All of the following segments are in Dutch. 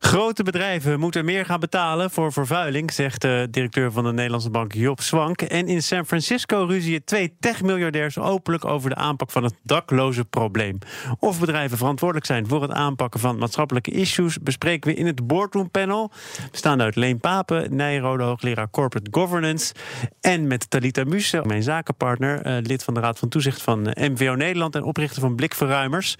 Grote bedrijven moeten meer gaan betalen voor vervuiling, zegt de directeur van de Nederlandse bank Job Swank. En in San Francisco ruzien twee techmiljardairs openlijk over de aanpak van het dakloze probleem. Of bedrijven verantwoordelijk zijn voor het aanpakken van maatschappelijke issues, bespreken we in het Boardroom Panel. Bestaande uit Leen Papen, Nijrode, hoogleraar Corporate Governance. En met Talita Muse, mijn zakenpartner, eh, lid van de Raad van Toezicht van eh, MVO Nederland en oprichter van Blikverruimers.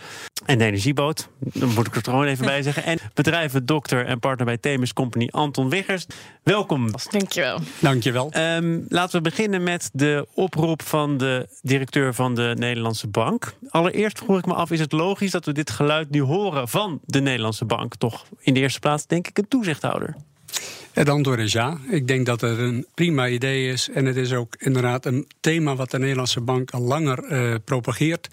En de Energieboot, daar moet ik er gewoon even bij zeggen. En bedrijven dokter en partner bij Themis Company, Anton Wiggers. Welkom. Dankjewel. Dankjewel. Um, laten we beginnen met de oproep van de directeur van de Nederlandse Bank. Allereerst vroeg ik me af, is het logisch dat we dit geluid nu horen van de Nederlandse Bank? Toch in de eerste plaats denk ik een toezichthouder. Het antwoord is ja. Ik denk dat het een prima idee is. En het is ook inderdaad een thema wat de Nederlandse Bank al langer uh, propageert.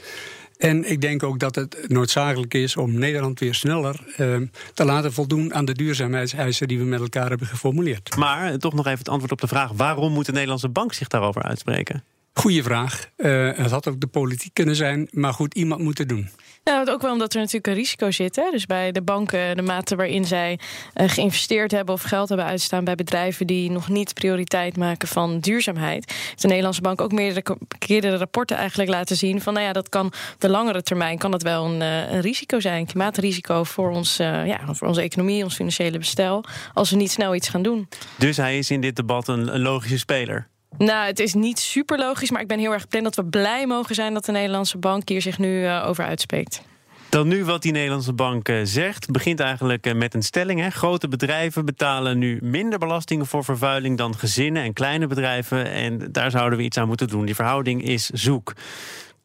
En ik denk ook dat het noodzakelijk is om Nederland weer sneller uh, te laten voldoen aan de duurzaamheidseisen die we met elkaar hebben geformuleerd. Maar eh, toch nog even het antwoord op de vraag: waarom moet de Nederlandse bank zich daarover uitspreken? Goeie vraag. Uh, het had ook de politiek kunnen zijn, maar goed, iemand moet het doen. Nou, ook wel omdat er natuurlijk een risico zit. Hè? Dus bij de banken, de mate waarin zij uh, geïnvesteerd hebben of geld hebben uitstaan bij bedrijven die nog niet prioriteit maken van duurzaamheid. De Nederlandse bank ook meerdere keren rapporten eigenlijk laten zien van, nou ja, dat kan op de langere termijn kan dat wel een, uh, een risico zijn, klimaatrisico voor, ons, uh, ja, voor onze economie, ons financiële bestel, als we niet snel iets gaan doen. Dus hij is in dit debat een, een logische speler. Nou, het is niet super logisch, maar ik ben heel erg blij dat we blij mogen zijn dat de Nederlandse bank hier zich nu uh, over uitspreekt. Dan nu wat die Nederlandse bank uh, zegt. Begint eigenlijk uh, met een stelling. Hè. Grote bedrijven betalen nu minder belastingen voor vervuiling dan gezinnen en kleine bedrijven. En daar zouden we iets aan moeten doen. Die verhouding is zoek.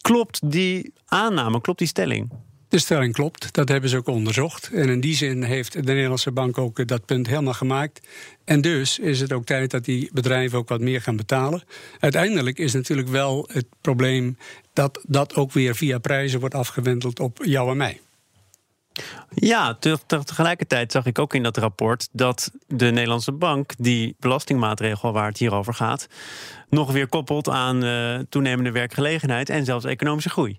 Klopt die aanname, klopt die stelling? De stelling klopt, dat hebben ze ook onderzocht. En in die zin heeft de Nederlandse bank ook dat punt helemaal gemaakt. En dus is het ook tijd dat die bedrijven ook wat meer gaan betalen. Uiteindelijk is natuurlijk wel het probleem dat dat ook weer via prijzen wordt afgewendeld op jou en mij. Ja, tegelijkertijd zag ik ook in dat rapport dat de Nederlandse bank die belastingmaatregel waar het hier over gaat, nog weer koppelt aan uh, toenemende werkgelegenheid en zelfs economische groei.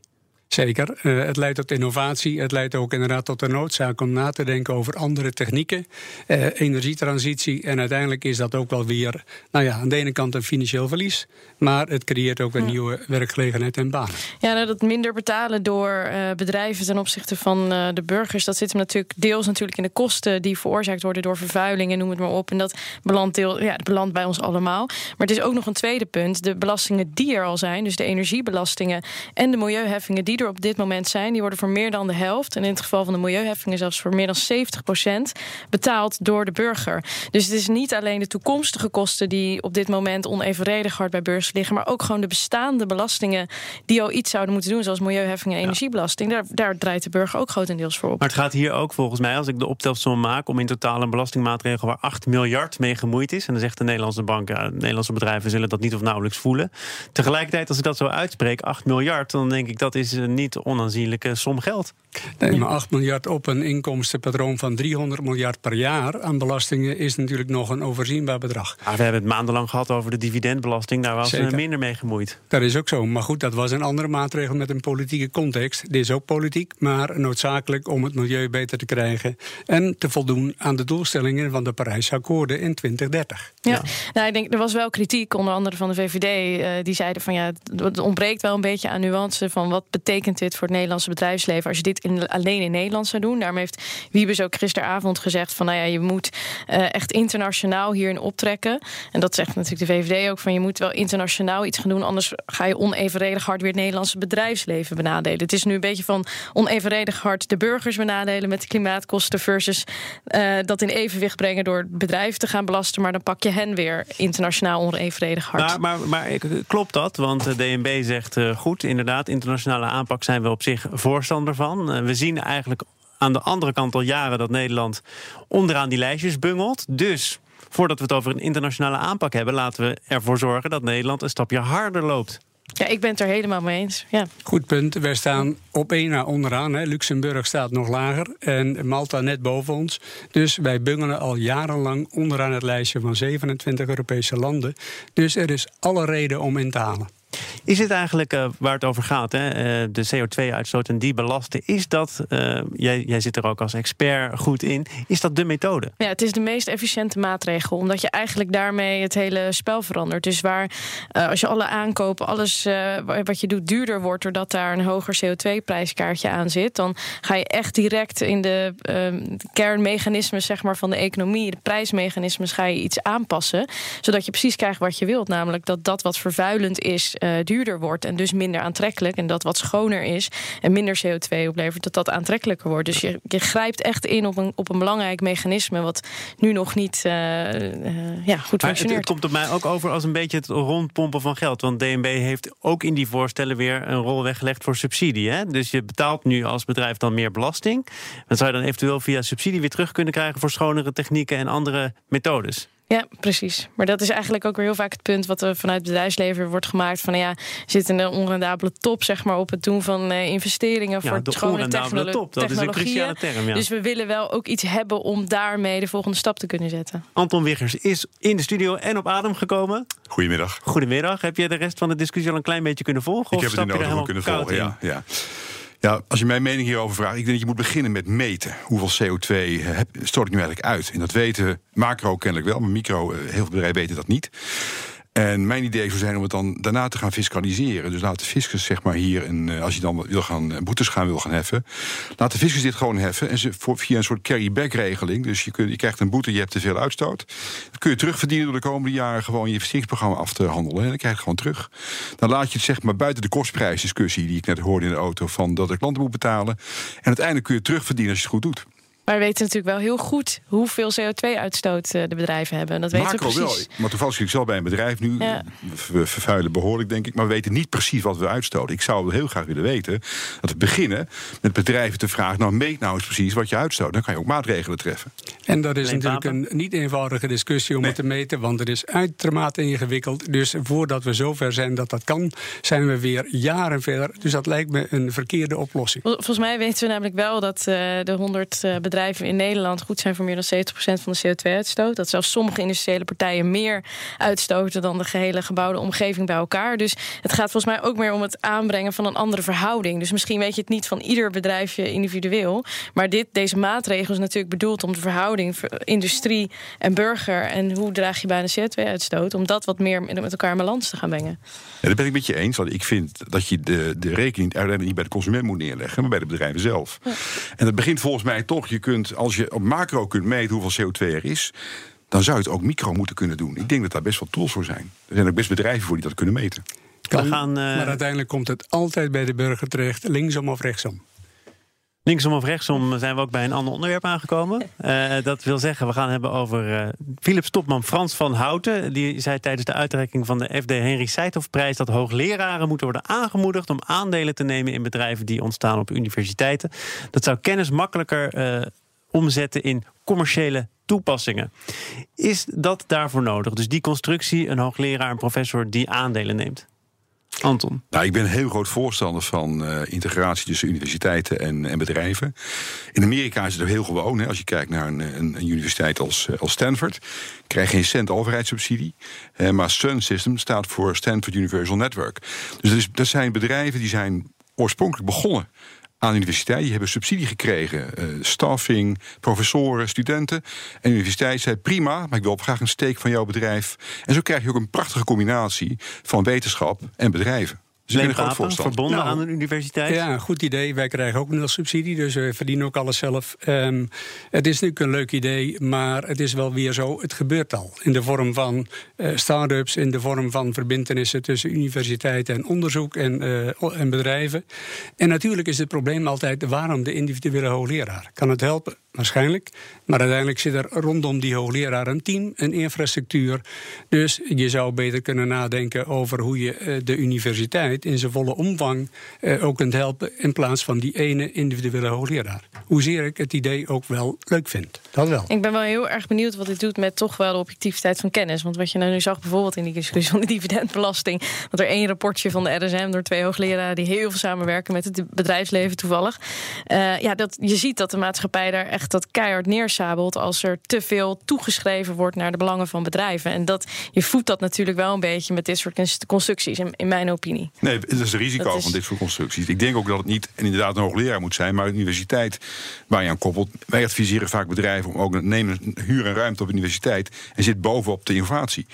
Zeker. Uh, het leidt tot innovatie. Het leidt ook inderdaad tot de noodzaak om na te denken over andere technieken, uh, energietransitie. En uiteindelijk is dat ook wel weer, nou ja, aan de ene kant een financieel verlies, maar het creëert ook een ja. nieuwe werkgelegenheid en banen. Ja, nou, dat minder betalen door uh, bedrijven ten opzichte van de burgers, dat zit hem natuurlijk deels natuurlijk in de kosten die veroorzaakt worden door vervuiling en noem het maar op. En dat belandt, deel, ja, dat belandt bij ons allemaal. Maar het is ook nog een tweede punt: de belastingen die er al zijn, dus de energiebelastingen en de milieuheffingen die er op dit moment zijn, die worden voor meer dan de helft, en in het geval van de milieuheffingen zelfs voor meer dan 70 procent, betaald door de burger. Dus het is niet alleen de toekomstige kosten die op dit moment onevenredig hard bij beurs liggen, maar ook gewoon de bestaande belastingen die al iets zouden moeten doen, zoals milieuheffingen en energiebelasting. Daar, daar draait de burger ook grotendeels voor op. Maar het gaat hier ook volgens mij, als ik de optelsom maak, om in totaal een belastingmaatregel waar 8 miljard mee gemoeid is. En dan zegt de Nederlandse bank, ja, de Nederlandse bedrijven zullen dat niet of nauwelijks voelen. Tegelijkertijd, als ik dat zo uitspreek, 8 miljard, dan denk ik dat is niet onaanzienlijke som geld. Nee, maar 8 miljard op een inkomstenpatroon van 300 miljard per jaar aan belastingen is natuurlijk nog een overzienbaar bedrag. Maar we hebben het maandenlang gehad over de dividendbelasting. Daar was Zeker. minder mee gemoeid. Dat is ook zo. Maar goed, dat was een andere maatregel met een politieke context. Dit is ook politiek, maar noodzakelijk om het milieu beter te krijgen. En te voldoen aan de doelstellingen van de Parijsakkoorden in 2030. Ja, ja. Nou, ik denk er was wel kritiek, onder andere van de VVD. Uh, die zeiden van ja, het ontbreekt wel een beetje aan nuance van wat betekent dit voor het Nederlandse bedrijfsleven als je dit alleen in Nederland zou doen. Daarom heeft Wiebes ook gisteravond gezegd van nou ja, je moet uh, echt internationaal hierin optrekken. En dat zegt natuurlijk de VVD ook van je moet wel internationaal iets gaan doen, anders ga je onevenredig hard weer het Nederlandse bedrijfsleven benadelen. Het is nu een beetje van onevenredig hard de burgers benadelen met de klimaatkosten versus uh, dat in evenwicht brengen door bedrijven te gaan belasten, maar dan pak je hen weer internationaal onevenredig hard. Maar, maar, maar klopt dat? Want de DNB zegt uh, goed, inderdaad, internationale aanpak zijn we op zich voorstander van. Uh, we zien eigenlijk aan de andere kant al jaren dat Nederland onderaan die lijstjes bungelt. Dus voordat we het over een internationale aanpak hebben, laten we ervoor zorgen dat Nederland een stapje harder loopt. Ja, ik ben het er helemaal mee eens. Ja. Goed punt. Wij staan op één na onderaan. Hè. Luxemburg staat nog lager en Malta net boven ons. Dus wij bungelen al jarenlang onderaan het lijstje van 27 Europese landen. Dus er is alle reden om in te halen. Is het eigenlijk uh, waar het over gaat, hè? Uh, de CO2-uitstoot en die belasten? Is dat, uh, jij, jij zit er ook als expert goed in, is dat de methode? Ja, het is de meest efficiënte maatregel, omdat je eigenlijk daarmee het hele spel verandert. Dus waar als je alle aankopen, alles wat je doet duurder wordt, doordat daar een hoger CO2-prijskaartje aan zit, dan ga je echt direct in de ehm, kernmechanismes zeg maar, van de economie, de prijsmechanismes, ga je iets aanpassen, zodat je precies krijgt wat je wilt. Namelijk dat dat wat vervuilend is, uh, duurder wordt en dus minder aantrekkelijk. En dat wat schoner is en minder CO2 oplevert, dat dat aantrekkelijker wordt. Dus je, je grijpt echt in op een, op een belangrijk mechanisme wat nu nog niet uh, uh, ja, goed functioneert. Het, komt op mij ook over als een beetje het rondpompen van geld. Want DNB heeft ook in die voorstellen weer een rol weggelegd voor subsidie. Hè? Dus je betaalt nu als bedrijf dan meer belasting. Dan zou je dan eventueel via subsidie weer terug kunnen krijgen voor schonere technieken en andere methodes. Ja, precies. Maar dat is eigenlijk ook weer heel vaak het punt wat er vanuit het bedrijfsleven wordt gemaakt. Van ja, zit een onrendabele top zeg maar, op het doen van uh, investeringen ja, voor de schone technolo top, dat is een cruciale term. Ja. Dus we willen wel ook iets hebben om daarmee de volgende stap te kunnen zetten. Anton Wiggers is in de studio en op adem gekomen. Goedemiddag. Goedemiddag. Heb je de rest van de discussie al een klein beetje kunnen volgen? Ik heb het in nodig kunnen volgen, ja, ja. Ja, als je mijn mening hierover vraagt, ik denk dat je moet beginnen met meten. Hoeveel CO2 heb, stoot ik nu eigenlijk uit? En dat weten macro kennelijk wel, maar micro, eh, heel veel bedrijven weten dat niet. En mijn idee zou zijn om het dan daarna te gaan fiscaliseren. Dus laat de fiscus zeg maar hier, een, eh, als je dan wil gaan, eh, boetes gaan wil gaan heffen, laat de fiscus dit gewoon heffen. En ze voor, via een soort carry-back-regeling. Dus je, kunt, je krijgt een boete, je hebt te veel uitstoot. Dat kun je terugverdienen door de komende jaren gewoon je investeringsprogramma af te handelen. En dan krijg je het gewoon terug. Dan laat je het zeg maar buiten de kostprijsdiscussie die ik net hoorde in de auto van dat de klanten moet betalen. En uiteindelijk kun je het terugverdienen als je het goed doet. Maar we weten natuurlijk wel heel goed hoeveel CO2-uitstoot eh, de bedrijven hebben. Dat weten Macro we precies. wel. Maar toevallig zit ik zelf bij een bedrijf nu. Ja. We vervuilen behoorlijk, denk ik. Maar we weten niet precies wat we uitstoten. Ik zou heel graag willen weten dat we beginnen met bedrijven te vragen... nou, meet nou eens precies wat je uitstoot. Dan kan je ook maatregelen treffen. En dat is natuurlijk een niet eenvoudige discussie om Nee. het te meten... want het is uitermate ingewikkeld. Dus voordat we zover zijn dat dat kan... zijn we weer jaren verder. Dus dat lijkt me een verkeerde oplossing. Vol- Volgens mij weten we namelijk wel dat eh, de 100 eh, bedrijven in Nederland goed zijn voor meer dan 70% van de CO2-uitstoot. Dat zelfs sommige industriële partijen meer uitstoten dan de gehele gebouwde omgeving bij elkaar. Dus het gaat volgens mij ook meer om het aanbrengen van een andere verhouding. Dus misschien weet je het niet van ieder bedrijfje individueel. Maar dit, deze maatregel is natuurlijk bedoeld om de verhouding industrie en burger en hoe draag je bij een CO2-uitstoot, om dat wat meer met met elkaar in balans te gaan brengen. Ja, dat ben ik met je eens. Want ik vind dat je de, de rekening uiteindelijk niet bij de consument moet neerleggen, maar bij de bedrijven zelf. En dat begint volgens mij toch. Je kunt, als je op macro kunt meten hoeveel CO2 er is, dan zou je het ook micro moeten kunnen doen. Ik denk dat daar best wel tools voor zijn. Er zijn ook best bedrijven voor die dat kunnen meten. Kan, We gaan, eh, Maar uiteindelijk komt het altijd bij de burger terecht, linksom of rechtsom. Linksom of rechtsom zijn we ook bij een ander onderwerp aangekomen. Eh, dat wil zeggen, we gaan hebben over eh Philips topman Frans van Houten. Die zei tijdens de uitreiking van de FD Henry Seithoff-prijs... dat hoogleraren moeten worden aangemoedigd om aandelen te nemen... in bedrijven die ontstaan op universiteiten. Dat zou kennis makkelijker eh, omzetten in commerciële toepassingen. Is dat daarvoor nodig? Dus die constructie, een hoogleraar, een professor die aandelen neemt? Anton. Nou, ik ben een heel groot voorstander van eh, integratie tussen universiteiten en, en bedrijven. In Amerika is het heel gewoon. Hè. Als je kijkt naar een, een, universiteit als, eh, als Stanford, krijg je geen cent overheidssubsidie. Eh, maar Sun System staat voor Stanford Universal Network. Dus dat, dat zijn bedrijven die zijn oorspronkelijk begonnen aan universiteiten. Die hebben subsidie gekregen. eh, staffing, professoren, studenten. En de universiteit zei prima, maar ik wil graag een steek van jouw bedrijf. En zo krijg je ook een prachtige combinatie van wetenschap en bedrijven. Verbonden Nou, aan een universiteit? Ja, goed idee. Wij krijgen ook nul subsidie, dus we verdienen ook alles zelf. Ehm, het is natuurlijk een leuk idee, maar het is wel weer zo. Het gebeurt al. In de vorm van eh start-ups, in de vorm van verbindenissen tussen universiteiten en onderzoek en, eh, en bedrijven. En natuurlijk is het probleem altijd waarom de individuele hoogleraar. Kan het helpen? Waarschijnlijk. Maar uiteindelijk zit er rondom die hoogleraar een team, een infrastructuur. Dus je zou beter kunnen nadenken over hoe je eh, de universiteit in zijn volle omvang uh, ook kunt helpen. In plaats van die ene individuele hoogleraar. Hoezeer ik het idee ook wel leuk vind. Dat wel. Ik ben wel heel erg benieuwd wat dit doet met toch wel de objectiviteit van kennis. Want wat je nou nu zag, bijvoorbeeld in die discussie van de dividendbelasting. Dat er één rapportje van de RSM door twee hoogleraren die heel veel samenwerken met het bedrijfsleven toevallig. Uh, ja, dat, je ziet dat de maatschappij daar echt dat keihard neersabelt als er te veel toegeschreven wordt naar de belangen van bedrijven. En dat, je voedt dat natuurlijk wel een beetje met dit soort constructies, in mijn opinie. Nee, dat is het risico van dit soort constructies. Ik denk ook dat het niet en inderdaad een hoogleraar moet zijn, maar een universiteit waar je aan koppelt. Wij adviseren vaak bedrijven om ook nemen huur en ruimte op de universiteit en zit bovenop de innovatie.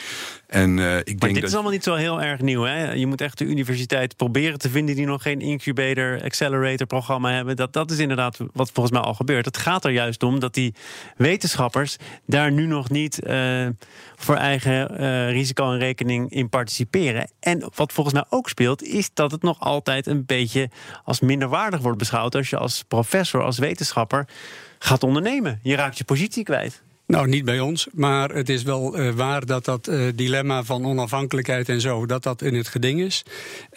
En, uh, ik maar denk dit is allemaal niet zo heel erg nieuw. Hè? Je moet echt de universiteit proberen te vinden die nog geen incubator, accelerator programma hebben. Dat, dat is inderdaad wat volgens mij al gebeurt. Het gaat er juist om dat die wetenschappers daar nu nog niet uh, voor eigen uh, risico en rekening in participeren. En wat volgens mij ook speelt, is dat het nog altijd een beetje als minderwaardig wordt beschouwd als je als professor, als wetenschapper gaat ondernemen. Je raakt je positie kwijt. Nou, niet bij ons, maar het is wel uh, waar dat dat uh, dilemma van onafhankelijkheid en zo, dat dat in het geding is.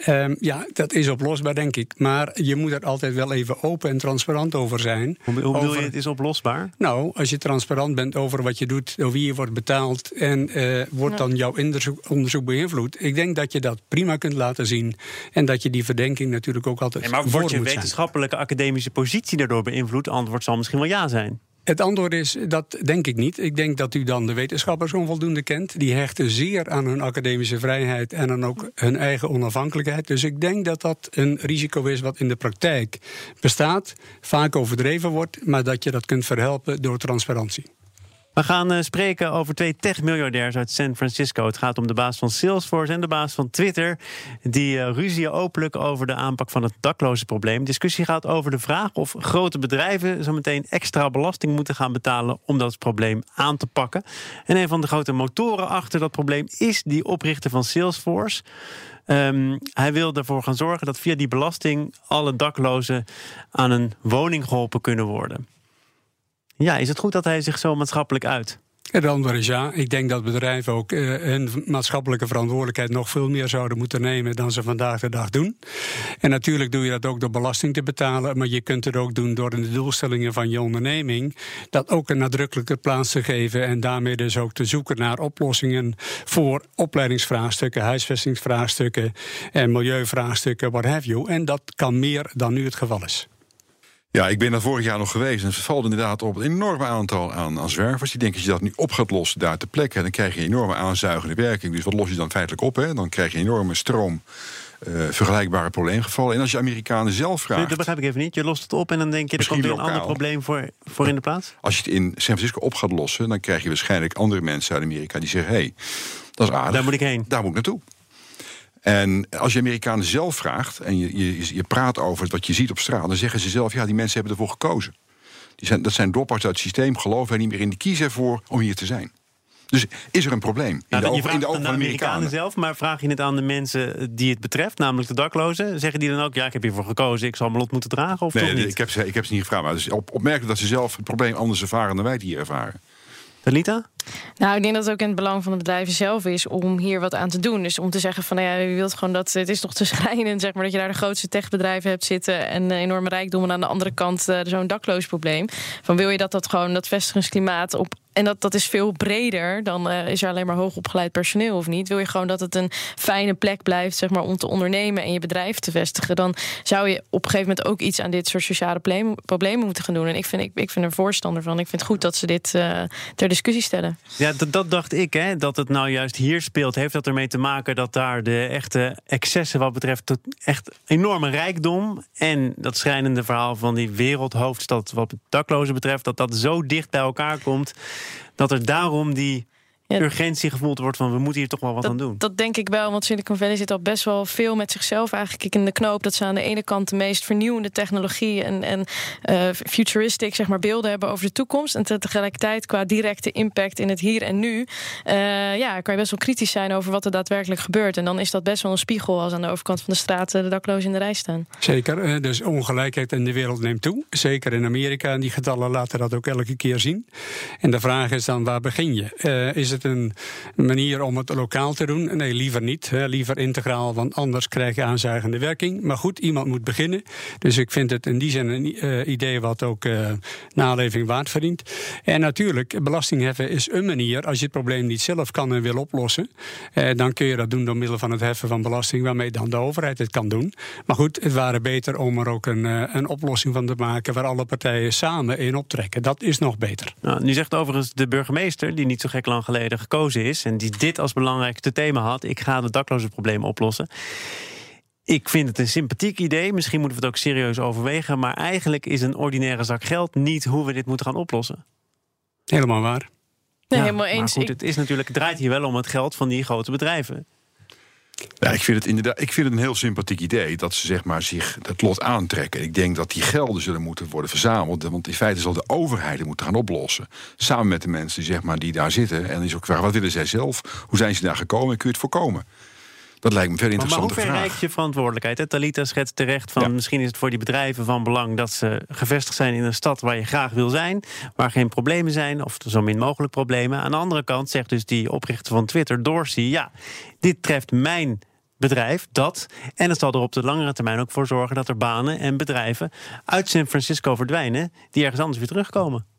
Um, ja, dat is oplosbaar, denk ik. Maar je moet er altijd wel even open en transparant over zijn. Hoe, hoe bedoel je, het is oplosbaar? Nou, als je transparant bent over wat je doet, door wie je wordt betaald en uh, wordt ja. dan jouw onderzoek, onderzoek, beïnvloed. Ik denk dat je dat prima kunt laten zien en dat je die verdenking natuurlijk ook altijd. Nee, maar wordt je wetenschappelijke academische positie daardoor beïnvloed? Antwoord zal misschien wel ja zijn. Het antwoord is, dat denk ik niet. Ik denk dat u dan de wetenschappers onvoldoende kent. Die hechten zeer aan hun academische vrijheid en aan ook hun eigen onafhankelijkheid. Dus ik denk dat dat een risico is wat in de praktijk bestaat, vaak overdreven wordt, maar dat je dat kunt verhelpen door transparantie. We gaan uh, spreken over twee tech-miljardairs uit San Francisco. Het gaat om de baas van Salesforce en de baas van Twitter. Die uh, openlijk over de aanpak van het dakloze probleem. Discussie gaat over de vraag of grote bedrijven zometeen extra belasting moeten gaan betalen om dat probleem aan te pakken. En een van de grote motoren achter dat probleem is die oprichter van Salesforce. Um, hij wil ervoor gaan zorgen dat via die belasting alle daklozen aan een woning geholpen kunnen worden. Ja, is het goed dat hij zich zo maatschappelijk uit? Het antwoord is ja. Ik denk dat bedrijven ook uh, hun maatschappelijke verantwoordelijkheid nog veel meer zouden moeten nemen dan ze vandaag de dag doen. En natuurlijk doe je dat ook door belasting te betalen, maar je kunt het ook doen door in de doelstellingen van je onderneming dat ook een nadrukkelijke plaats te geven en daarmee dus ook te zoeken naar oplossingen voor opleidingsvraagstukken, huisvestingsvraagstukken en milieuvraagstukken, what have you. En dat kan meer dan nu het geval is. Ja, ik ben daar vorig jaar nog geweest. En het valt inderdaad op een enorm aantal aan, aan zwervers. Die denken dat je dat nu op gaat lossen daar ter plekke. Dan krijg je een enorme aanzuigende werking. Dus wat los je dan feitelijk op? Hè? Dan krijg je een enorme stroom. Uh, vergelijkbare probleemgevallen. En als je Amerikanen zelf vraagt. Dat begrijp ik even niet. Je lost het op en dan denk je er komt weer een ander probleem voor, voor in de plaats. Als je het in San Francisco op gaat lossen, dan krijg je waarschijnlijk andere mensen uit Amerika die zeggen: hé, hey, dat is aardig. Daar moet ik heen. Daar moet ik naartoe. En als je Amerikanen zelf vraagt en je, je, je praat over wat je ziet op straat, dan zeggen ze zelf: ja, die mensen hebben ervoor gekozen. Die zijn, dat zijn dopparts uit het systeem, geloven wij niet meer in. Die kiezen ervoor om hier te zijn. Dus is er een probleem in nou, de, ogen, in de ogen van de Amerikanen zelf, maar vraag je het aan de mensen die het betreft, namelijk de daklozen, zeggen die dan ook: ja, ik heb hiervoor gekozen, ik zal mijn lot moeten dragen? Of nee, toch niet? Ik, heb ze, ik heb ze niet gevraagd, maar het is op, opmerkelijk dat ze zelf het probleem anders ervaren dan wij het hier ervaren. Talita? Nou, ik denk dat het ook in het belang van de bedrijven zelf is om hier wat aan te doen. Dus om te zeggen van, nou ja, je wilt gewoon dat het is toch te schrijnend, zeg maar, dat je daar de grootste techbedrijven hebt zitten en enorme rijkdom en aan de andere kant uh, zo'n dakloos probleem. Van wil je dat dat gewoon dat vestigingsklimaat op en dat, dat is veel breder dan uh, is er alleen maar hoogopgeleid personeel of niet. Wil je gewoon dat het een fijne plek blijft zeg maar, om te ondernemen en je bedrijf te vestigen, dan zou je op een gegeven moment ook iets aan dit soort sociale problemen moeten gaan doen. En ik vind, ik, ik er voorstander van. Ik vind het goed dat ze dit uh, ter discussie stellen. Ja, dat, dat dacht ik, hè, dat het nou juist hier speelt. Heeft dat ermee te maken dat daar de echte excessen wat betreft echt enorme rijkdom en dat schrijnende verhaal van die wereldhoofdstad wat daklozen betreft, dat dat zo dicht bij elkaar komt dat er daarom die. Urgentie gevoeld wordt van we moeten hier toch wel wat dat, aan doen. Dat denk ik wel, want Silicon Valley zit al best wel veel met zichzelf eigenlijk in de knoop. Dat ze aan de ene kant de meest vernieuwende technologie en, en uh, futuristic zeg maar, beelden hebben over de toekomst. En tegelijkertijd qua directe impact in het hier en nu. Uh, ja, kan je best wel kritisch zijn over wat er daadwerkelijk gebeurt. En dan is dat best wel een spiegel als aan de overkant van de straat de daklozen in de rij staan. Zeker, dus ongelijkheid in de wereld neemt toe. Zeker in Amerika. En die getallen laten dat ook elke keer zien. En de vraag is dan, waar begin je? Uh, is het een manier om het lokaal te doen? Nee, liever niet. Hè. Liever integraal, want anders krijg je aanzuigende werking. Maar goed, iemand moet beginnen. Dus ik vind het in die zin een uh, idee wat ook uh, naleving waard verdient. En natuurlijk, belasting heffen is een manier. Als je het probleem niet zelf kan en wil oplossen, eh, dan kun je dat doen door middel van het heffen van belasting, waarmee dan de overheid het kan doen. Maar goed, het waren beter om er ook een, een oplossing van te maken waar alle partijen samen in optrekken. Dat is nog beter. Nou, nu zegt overigens de burgemeester, die niet zo gek lang geleden gekozen is en die dit als belangrijkste thema had: ik ga het daklozenprobleem oplossen. Ik vind het een sympathiek idee. Misschien moeten we het ook serieus overwegen. Maar eigenlijk is een ordinaire zak geld niet hoe we dit moeten gaan oplossen. Helemaal waar. Nee, helemaal eens. Maar goed, het, is natuurlijk, het draait hier wel om het geld van die grote bedrijven. Ja, ik vind het inderdaad ik vind het een heel sympathiek idee dat ze zeg maar, zich het lot aantrekken. Ik denk dat die gelden zullen moeten worden verzameld. Want in feite zal de overheid moeten gaan oplossen. Samen met de mensen die, zeg maar, die daar zitten. En is ook vraag, wat willen zij zelf? Hoe zijn ze daar gekomen en kun je het voorkomen? Dat lijkt me veel interessante vraag. Maar hoe vraag. je verantwoordelijkheid? Hè? Talita schetst terecht van misschien is het voor die bedrijven van belang dat ze gevestigd zijn in een stad waar je graag wil zijn, waar geen problemen zijn of zo min mogelijk problemen. Aan de andere kant zegt dus die oprichter van Twitter, Dorsey, ja, dit treft mijn bedrijf, dat. En het zal er op de langere termijn ook voor zorgen dat er banen en bedrijven uit San Francisco verdwijnen, die ergens anders weer terugkomen.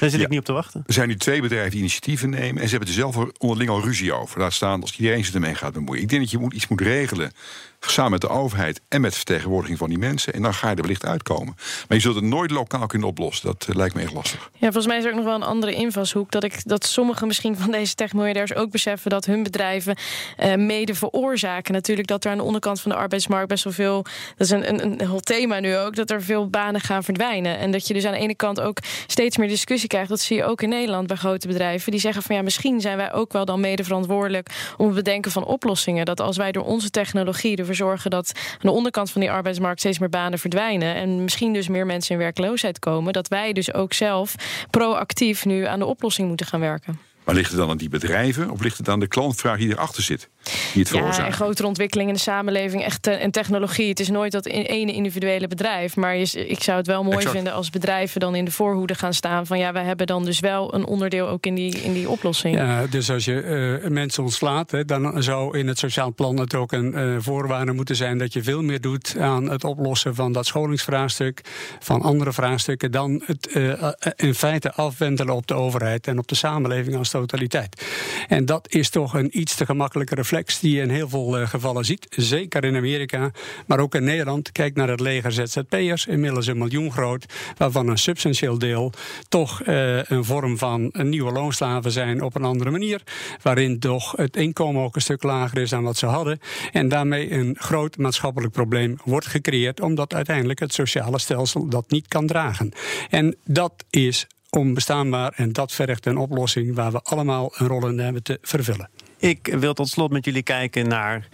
Daar zit ik niet op te wachten. Er zijn nu twee bedrijven die initiatieven nemen. En ze hebben er zelf onderling al ruzie over. Laat staan als iedereen zich ermee gaat bemoeien. Ik denk dat je moet, iets moet regelen samen met de overheid en met vertegenwoordiging van die mensen. En dan ga je er wellicht uitkomen. Maar je zult het nooit lokaal kunnen oplossen. Dat uh, lijkt me echt lastig. Ja, volgens mij is er ook nog wel een andere invalshoek. Dat, ik, dat sommigen misschien van deze techmiljardairs ook beseffen dat hun bedrijven uh, mede veroorzaken. Natuurlijk dat er aan de onderkant van de arbeidsmarkt best wel veel. Dat is een, een, een heel thema nu ook. Dat er veel banen gaan verdwijnen. En dat je dus aan de ene kant ook steeds meer discussie krijgt. Dat zie je ook in Nederland bij grote bedrijven. Die zeggen van ja, misschien zijn wij ook wel dan mede verantwoordelijk om het bedenken van oplossingen. Dat als wij door onze technologie ervoor zorgen dat aan de onderkant van die arbeidsmarkt steeds meer banen verdwijnen. En misschien dus meer mensen in werkloosheid komen. Dat wij dus ook zelf proactief nu aan de oplossing moeten gaan werken. Maar ligt het dan aan die bedrijven of ligt het aan de klantvraag die erachter zit? Die het ja, en grotere ontwikkelingen in de samenleving echt, eh, en technologie. Het is nooit dat in ene individuele bedrijf. Maar je, ik zou het wel mooi vinden als bedrijven dan in de voorhoede gaan staan. Van ja, wij hebben dan dus wel een onderdeel ook in die, in die oplossing. Ja, dus als je uh, mensen ontslaat, hè, dan zou in het sociaal plan het ook een uh, voorwaarde moeten zijn dat je veel meer doet aan het oplossen van dat scholingsvraagstuk, van andere vraagstukken, dan het uh, in feite afwendelen op de overheid en op de samenleving als totaliteit. En dat is toch een iets te gemakkelijke die je in heel veel uh, gevallen ziet. Zeker in Amerika, maar ook in Nederland. Kijk naar het leger ZZP'ers, inmiddels een miljoen groot, waarvan een substantieel deel toch uh, een vorm van nieuwe loonslaven zijn op een andere manier. Waarin toch het inkomen ook een stuk lager is dan wat ze hadden. En daarmee een groot maatschappelijk probleem wordt gecreëerd, omdat uiteindelijk het sociale stelsel dat niet kan dragen. En dat is onbestaanbaar. En dat vergt een oplossing waar we allemaal een rol in hebben te vervullen. Ik wil tot slot met jullie kijken naar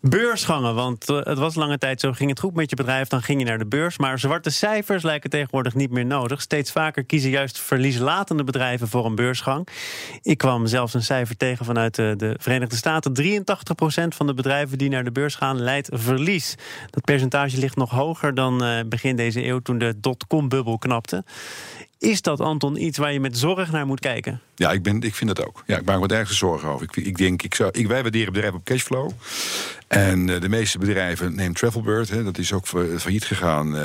beursgangen. Want eh, het was lange tijd zo, ging het goed met je bedrijf, dan ging je naar de beurs. Maar zwarte cijfers lijken tegenwoordig niet meer nodig. Steeds vaker kiezen juist verlieslatende bedrijven voor een beursgang. Ik kwam zelfs een cijfer tegen vanuit de, de Verenigde Staten. 83% van de bedrijven die naar de beurs gaan leidt verlies. Dat percentage ligt nog hoger dan uh, begin deze eeuw toen de dotcom-bubbel knapte. Is dat, Anton, iets waar je met zorg naar moet kijken? Ja, ik, ben, ik vind dat ook. Ja, ik maak me wat ergens zorgen over. Ik, ik denk, ik zou, ik, wij waarderen bedrijven op cashflow. En uh, de meeste bedrijven, neem Travelbird, hè, dat is ook failliet gegaan uh,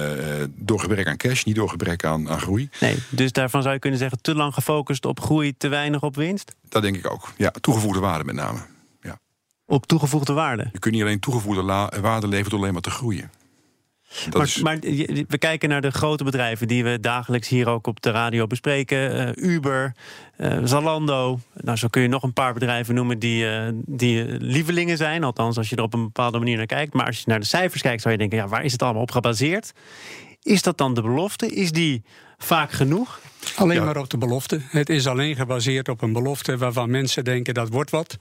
door gebrek aan cash, niet door gebrek aan, aan groei. Nee, dus daarvan zou je kunnen zeggen, te lang gefocust op groei, te weinig op winst? Dat denk ik ook. Ja, toegevoegde waarde met name. Ja. Op toegevoegde waarde? Je kunt niet alleen toegevoegde waarde leveren door alleen maar te groeien. Maar, is... maar, we kijken naar de grote bedrijven die we dagelijks hier ook op de radio bespreken. Uh, Uber, uh, Zalando. Nou, zo kun je nog een paar bedrijven noemen die, uh, die lievelingen zijn. Althans, als je er op een bepaalde manier naar kijkt. Maar als je naar de cijfers kijkt, zou je denken: ja, waar is het allemaal op gebaseerd? Is dat dan de belofte? Is die vaak genoeg? Alleen ja. maar op de belofte. Het is alleen gebaseerd op een belofte waarvan mensen denken dat wordt wat.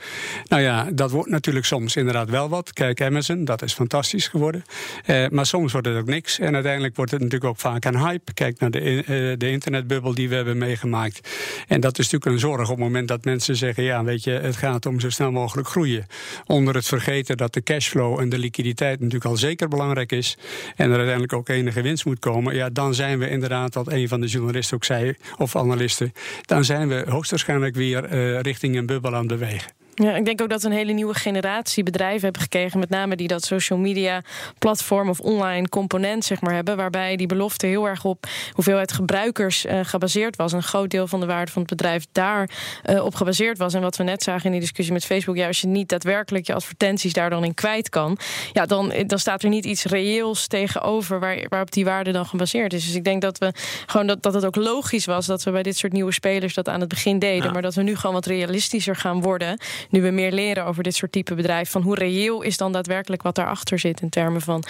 Nou ja, dat wordt natuurlijk soms inderdaad wel wat. Kijk, Amazon, dat is fantastisch geworden. Eh, maar soms wordt het ook niks. En uiteindelijk wordt het natuurlijk ook vaak een hype. Kijk naar de, uh, de internetbubbel die we hebben meegemaakt. En dat is natuurlijk een zorg op het moment dat mensen zeggen: ja, weet je, het gaat om zo snel mogelijk groeien. Onder het vergeten dat de cashflow en de liquiditeit natuurlijk al zeker belangrijk is. En er uiteindelijk ook enige winst moet komen. Ja, dan zijn we inderdaad wat een van de journalisten ook zei, of analisten, dan zijn we hoogstwaarschijnlijk weer richting een bubbel aan de bewegen. Ja, ik denk ook dat we een hele nieuwe generatie bedrijven hebben gekregen. Met name die dat social media platform of online component zeg maar, hebben. Waarbij die belofte heel erg op hoeveelheid gebruikers uh, gebaseerd was. Een groot deel van de waarde van het bedrijf daar uh, op gebaseerd was. En wat we net zagen in die discussie met Facebook. Ja, als je niet daadwerkelijk je advertenties daar dan in kwijt kan. Ja, dan, dan staat er niet iets reëels tegenover waar, waarop die waarde dan gebaseerd is. Dus ik denk dat we gewoon dat, dat het ook logisch was dat we bij dit soort nieuwe spelers dat aan het begin deden. Maar dat we nu gewoon wat realistischer gaan worden nu we meer leren over dit soort type bedrijf, van hoe reëel is dan daadwerkelijk wat daarachter zit in termen van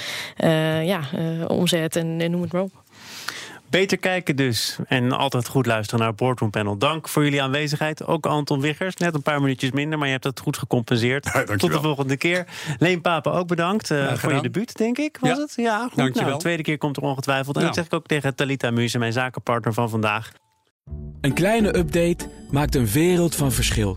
uh, ja, uh, omzet en, en noem het maar op. Beter kijken dus. En altijd goed luisteren naar Boardroom Panel. Dank voor jullie aanwezigheid. Ook Anton Wiggers. Net een paar minuutjes minder, maar je hebt het goed gecompenseerd. Ja, Tot de volgende keer. Leen Papen ook bedankt uh, voor je debuut, denk ik. Was ja. het? Ja, goed. Dankjewel. Nou, de tweede keer komt er ongetwijfeld. En dat zeg ik ook tegen Talita Muse, mijn zakenpartner van vandaag. Een kleine update maakt een wereld van verschil.